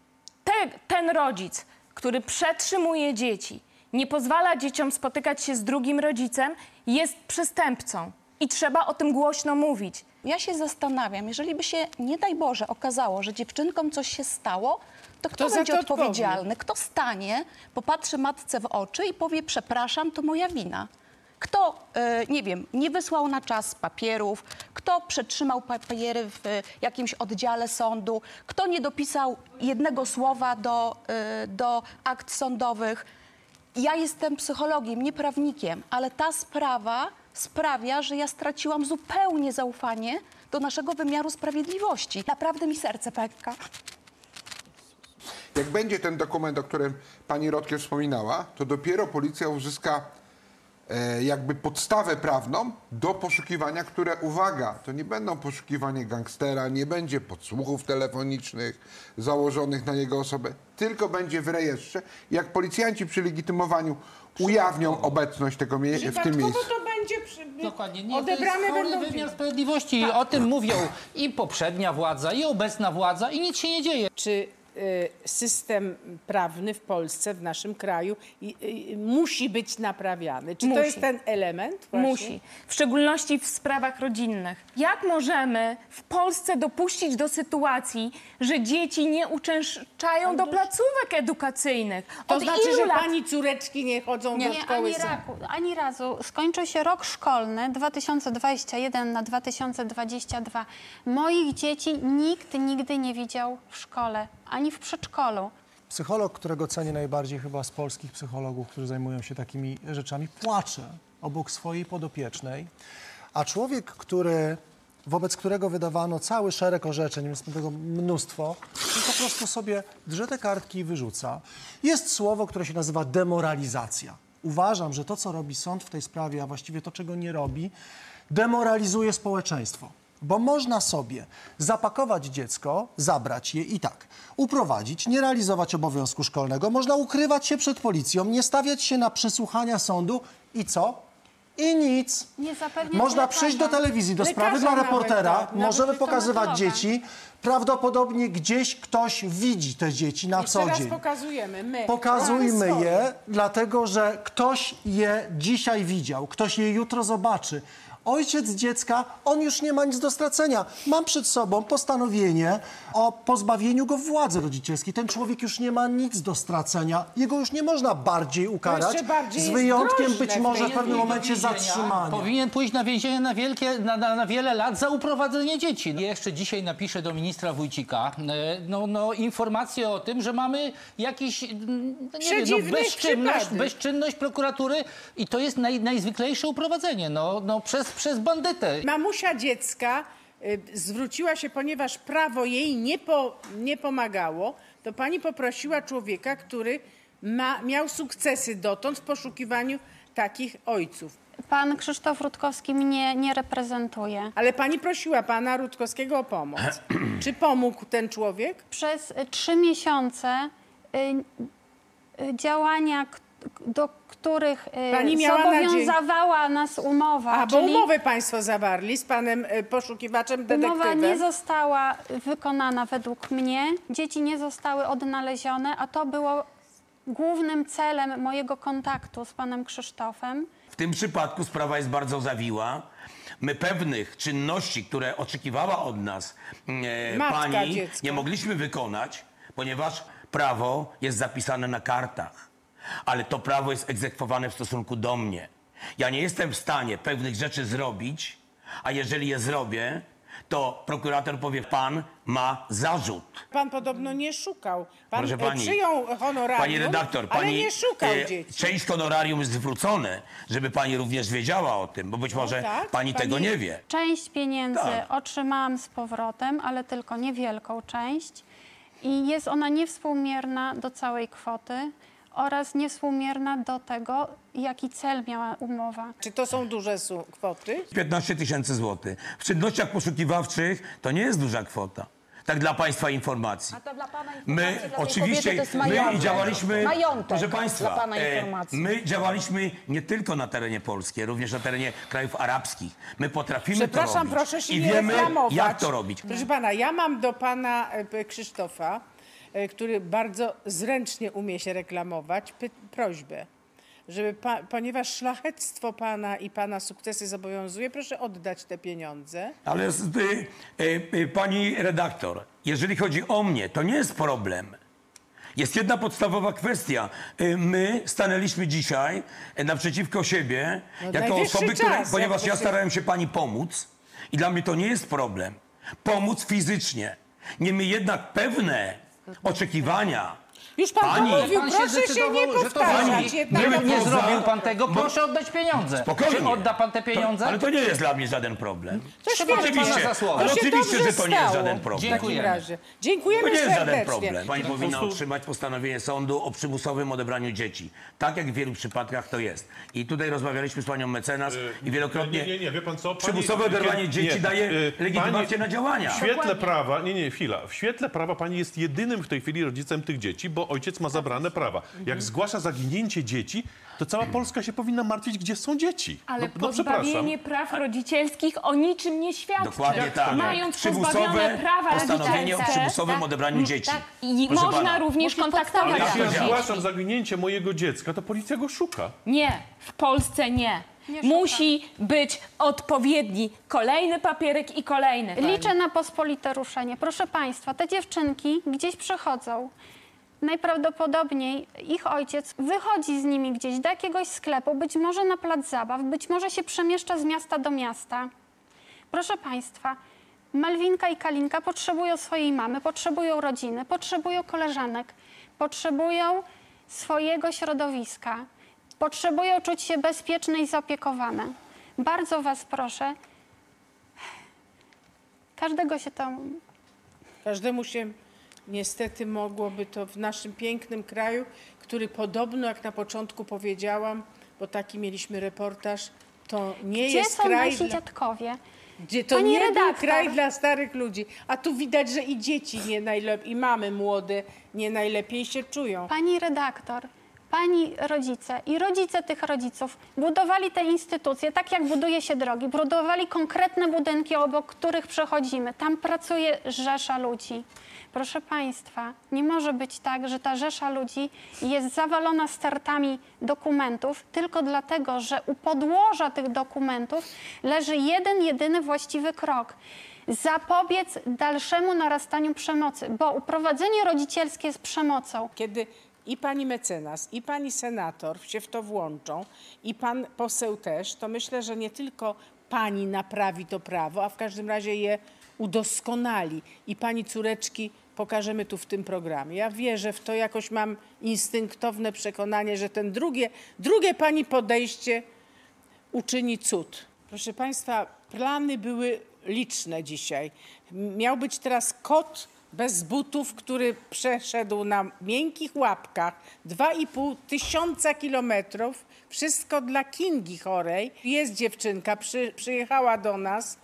Te, ten rodzic, który przetrzymuje dzieci, nie pozwala dzieciom spotykać się z drugim rodzicem, jest przestępcą. I trzeba o tym głośno mówić. Ja się zastanawiam, jeżeli by się, nie daj Boże, okazało, że dziewczynkom coś się stało, to kto Kto będzie odpowiedzialny? Kto stanie, popatrzy matce w oczy i powie, przepraszam, to moja wina? Kto, e, nie wiem, nie wysłał na czas papierów, kto przetrzymał papiery w e, jakimś oddziale sądu, kto nie dopisał jednego słowa do, e, do akt sądowych. Ja jestem psychologiem, nie prawnikiem, ale ta sprawa sprawia, że ja straciłam zupełnie zaufanie do naszego wymiaru sprawiedliwości. Naprawdę mi serce pęka. Jak będzie ten dokument, o którym pani Rotkiel wspominała, to dopiero policja uzyska jakby podstawę prawną do poszukiwania, które, uwaga, to nie będą poszukiwania gangstera, nie będzie podsłuchów telefonicznych założonych na jego osobę, tylko będzie w rejestrze. Jak policjanci przy legitymowaniu ujawnią obecność tego mie- w tym miejscu. to będzie przy... Dokładnie, nie, odebrane to jest chory będą wymiar sprawiedliwości. I O tym mówią i poprzednia władza, i obecna władza i nic się nie dzieje. Czy system prawny w Polsce, w naszym kraju i, y, musi być naprawiany? Czy to Musi. jest ten element? Właśnie? Musi. W szczególności w sprawach rodzinnych. Jak możemy w Polsce dopuścić do sytuacji, że dzieci nie uczęszczają do placówek edukacyjnych? To Od znaczy, ilu że lat? pani córeczki nie chodzą Nie, do szkoły ani, raku, ani razu. Skończył się rok szkolny 2021 na 2022. Moich dzieci nikt nigdy nie widział w szkole, ani w przedszkolu. Psycholog, którego cenię najbardziej chyba z polskich psychologów, którzy zajmują się takimi rzeczami, płacze obok swojej podopiecznej, a człowiek, który, wobec którego wydawano cały szereg orzeczeń, jest tego mnóstwo, po prostu sobie drze te kartki i wyrzuca. Jest słowo, które się nazywa demoralizacja. Uważam, że to, co robi sąd w tej sprawie, a właściwie to, czego nie robi, demoralizuje społeczeństwo. Bo można sobie zapakować dziecko, zabrać je i tak, uprowadzić, nie realizować obowiązku szkolnego, można ukrywać się przed policją, nie stawiać się na przesłuchania sądu i co? I nic. Można przyjść do telewizji, do sprawy dla reportera, nawet, tak. możemy pokazywać dzieci. Prawdopodobnie gdzieś ktoś widzi te dzieci na I co teraz dzień. pokazujemy my. Pokazujmy je, dlatego że ktoś je dzisiaj widział, ktoś je jutro zobaczy. Ojciec dziecka, on już nie ma nic do stracenia. Mam przed sobą postanowienie o pozbawieniu go władzy rodzicielskiej. Ten człowiek już nie ma nic do stracenia. Jego już nie można bardziej ukarać, bardziej z wyjątkiem być może w pewnym momencie zatrzymania. Powinien pójść na więzienie na, wielkie, na, na, na wiele lat za uprowadzenie dzieci. Ja jeszcze dzisiaj napiszę do ministra Wójcika e, no, no, informację o tym, że mamy jakiś mm, no, nie wiem, no, bezczynność, bezczynność prokuratury i to jest naj, najzwyklejsze uprowadzenie no, no, przez, przez bandytę. Mamusia dziecka y, zwróciła się, ponieważ prawo jej nie, po, nie pomagało, to pani poprosiła człowieka, który ma, miał sukcesy dotąd w poszukiwaniu takich ojców. Pan Krzysztof Rutkowski mnie nie reprezentuje. Ale pani prosiła pana Rutkowskiego o pomoc. Czy pomógł ten człowiek? Przez y, trzy miesiące y, y, działania, do których y, Pani miała nadzieję- zobowiązywała nas umowa, A, bo czyli umowę państwo zawarli z panem y, poszukiwaczem, detektywem. umowa nie została wykonana według mnie, dzieci nie zostały odnalezione, a to było głównym celem mojego kontaktu z panem Krzysztofem. W tym przypadku sprawa jest bardzo zawiła. My pewnych czynności, które oczekiwała od nas e, Matka pani, dziecka. nie mogliśmy wykonać, ponieważ prawo jest zapisane na kartach. Ale to prawo jest egzekwowane w stosunku do mnie. Ja nie jestem w stanie pewnych rzeczy zrobić, a jeżeli je zrobię, to prokurator powie, pan ma zarzut. Pan podobno nie szukał. Pan Proszę y, pani, przyjął honorarium, Pani redaktor, ale pani nie szukał e, dzieci. część honorarium jest zwrócone, żeby pani również wiedziała o tym, bo być może tak, pani tego pani- nie wie. Część pieniędzy Tak. otrzymałam z powrotem, ale tylko niewielką część. I jest ona niewspółmierna do całej kwoty oraz niewspółmierna do tego, jaki cel miała umowa. Czy to są duże su- kwoty? 15 tysięcy złotych. W czynnościach poszukiwawczych to nie jest duża kwota. Tak dla państwa informacji. to dla pana My oczywiście, my działaliśmy, proszę państwa, dla pana e, informacji. my działaliśmy nie tylko na terenie Polski, również na terenie krajów arabskich. My potrafimy to Przepraszam, robić proszę się i nie wiemy, reklamować. jak to robić. Proszę pana, ja mam do pana e, Krzysztofa, który bardzo zręcznie umie się reklamować, prośbę, żeby pa, ponieważ szlachectwo pana i pana sukcesy zobowiązuje, proszę oddać te pieniądze. Ale y, y, y, pani redaktor, jeżeli chodzi o mnie, to nie jest problem. Jest jedna podstawowa kwestia. Y, My stanęliśmy dzisiaj y, naprzeciwko siebie, No, jako osoby, które, czas, ponieważ jak ja się- starałem się pani pomóc i dla mnie to nie jest problem. Pomóc fizycznie. Niemniej jednak pewne oczekiwania Już pan Pani- to mówił, Pan się proszę się nie że to powtarzać. jednak Nie, nie zrobił pan tego, proszę oddać pieniądze. Spokojnie. Czy odda pan te pieniądze? To, ale to nie jest dla mnie żaden problem. Pana za słowo. ale To się oczywiście, dobrze że to nie jest stało. żaden problem. W takim. Dziękujemy To nie jest serdecznie. żaden problem. Pani powinna otrzymać postanowienie sądu o przymusowym odebraniu dzieci. Tak jak w wielu przypadkach to jest. I tutaj rozmawialiśmy z panią mecenas i wielokrotnie Nie, nie, nie, wie pan co? Pani- przymusowe oderwanie nie, dzieci nie. daje Y, legitymację pani- na działania. W świetle prawa, nie, nie, chwila. W świetle prawa pani jest jedynym w tej chwili rodzicem tych dzieci, bo ojciec ma zabrane prawa. Jak zgłasza zaginięcie dzieci, to cała Polska się powinna martwić, gdzie są dzieci. Ale no, no pozbawienie praw rodzicielskich o niczym nie świadczy. Dokładnie tak. Mając Przymusowe pozbawione prawa postanowienie o przymusowym tak, odebraniu dzieci. I Proszę można pana. również Ale kontaktować jak się ja zgłaszam zaginięcie mojego dziecka, to policja go szuka. Nie, w Polsce nie. Musi być odpowiedni kolejny papierek i kolejny. Liczę na pospolite ruszenie. Proszę Państwa, te dziewczynki gdzieś przychodzą. Najprawdopodobniej ich ojciec wychodzi z nimi gdzieś do jakiegoś sklepu, być może na plac zabaw, być może się przemieszcza z miasta do miasta. Proszę Państwa, Malwinka i Kalinka potrzebują swojej mamy, potrzebują rodziny, potrzebują koleżanek, potrzebują swojego środowiska, potrzebują czuć się bezpieczne i zaopiekowane. Bardzo Was proszę, każdego się to Każdemu się niestety mogłoby to w naszym pięknym kraju, który podobno, jak na początku powiedziałam, bo taki mieliśmy reportaż, to nie Gdzie jest są kraj, nasi dla, dziadkowie? gdzie to Pani nie był redaktor. kraj dla starych ludzi. A tu widać, że i dzieci nie najlepiej, i mamy młode nie najlepiej się czują. Pani redaktor, pani rodzice i rodzice tych rodziców budowali te instytucje, tak jak buduje się drogi, budowali konkretne budynki, obok których przechodzimy. Tam pracuje rzesza ludzi. Proszę Państwa, nie może być tak, że ta rzesza ludzi jest zawalona startami dokumentów tylko dlatego, że u podłoża tych dokumentów leży jeden, jedyny właściwy krok. Zapobiec dalszemu narastaniu przemocy, bo uprowadzenie rodzicielskie jest przemocą. Kiedy i pani mecenas, i pani senator się w to włączą, i pan poseł też, to myślę, że nie tylko pani naprawi to prawo, a w każdym razie je udoskonali. I pani córeczki pokażemy tu w tym programie. Ja wierzę w to, jakoś mam instynktowne przekonanie, że ten drugie, drugie pani podejście uczyni cud. Proszę Państwa, plany były liczne dzisiaj. Miał być teraz kot bez butów, który przeszedł na miękkich łapkach 2,5 tysiąca kilometrów. Wszystko dla Kingi chorej. Jest dziewczynka, przy, przyjechała do nas.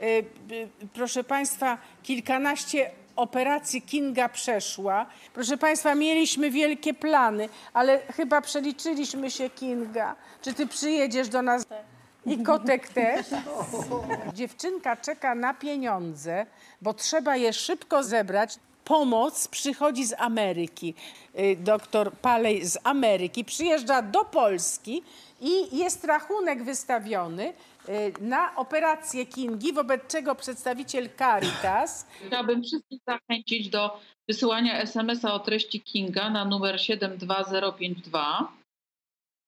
Y, y, Proszę Państwa, kilkanaście operacji Kinga przeszła. Proszę Państwa, mieliśmy wielkie plany, ale chyba przeliczyliśmy się Kinga. Czy Ty przyjedziesz do nas? I kotek też. Dziewczynka czeka na pieniądze, bo trzeba je szybko zebrać. Pomoc przychodzi z Ameryki. Y, Doktor Palej z Ameryki przyjeżdża do Polski i jest rachunek wystawiony y, na operację Kingi, wobec czego przedstawiciel Caritas Chciałabym wszystkich zachęcić do wysyłania SMS-a o treści Kinga na numer 72052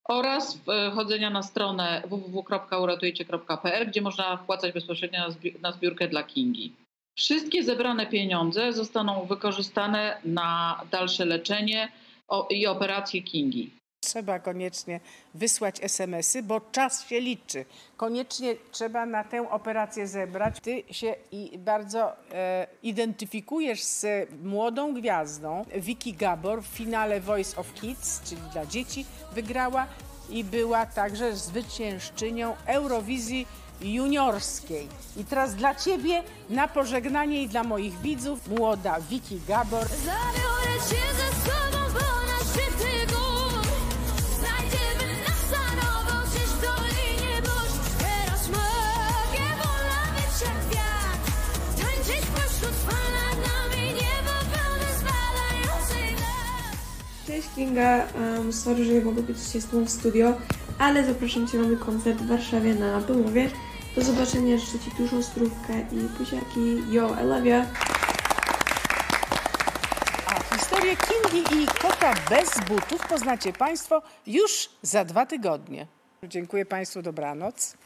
oraz e, chodzenia na stronę www.uratujecie.pl, gdzie można wpłacać bezpośrednio na zbi- na zbiórkę dla Kingi. Wszystkie zebrane pieniądze zostaną wykorzystane na dalsze leczenie i operacje Kingi. Trzeba koniecznie wysłać SMS-y, bo czas się liczy. Koniecznie trzeba na tę operację zebrać. Ty się i bardzo e, identyfikujesz z młodą gwiazdą. Vicky Gabor w finale Voice of Kids, czyli dla dzieci, wygrała i była także zwyciężczynią Eurowizji juniorskiej. I teraz dla Ciebie na pożegnanie i dla moich widzów młoda Vicky Gabor. Zabiorę cię ze sobą Cześć Kinga, um, sorry, że nie mogę być dzisiaj z Tobą w studio, ale zapraszam Cię, mamy koncert w Warszawie na Bemowie. Do zobaczenia, życzę Ci dużą strówkę i buziaki. Yo, I love ya! A historię Kingi i kota bez butów poznacie Państwo już za dwa tygodnie. Dziękuję Państwu, dobranoc.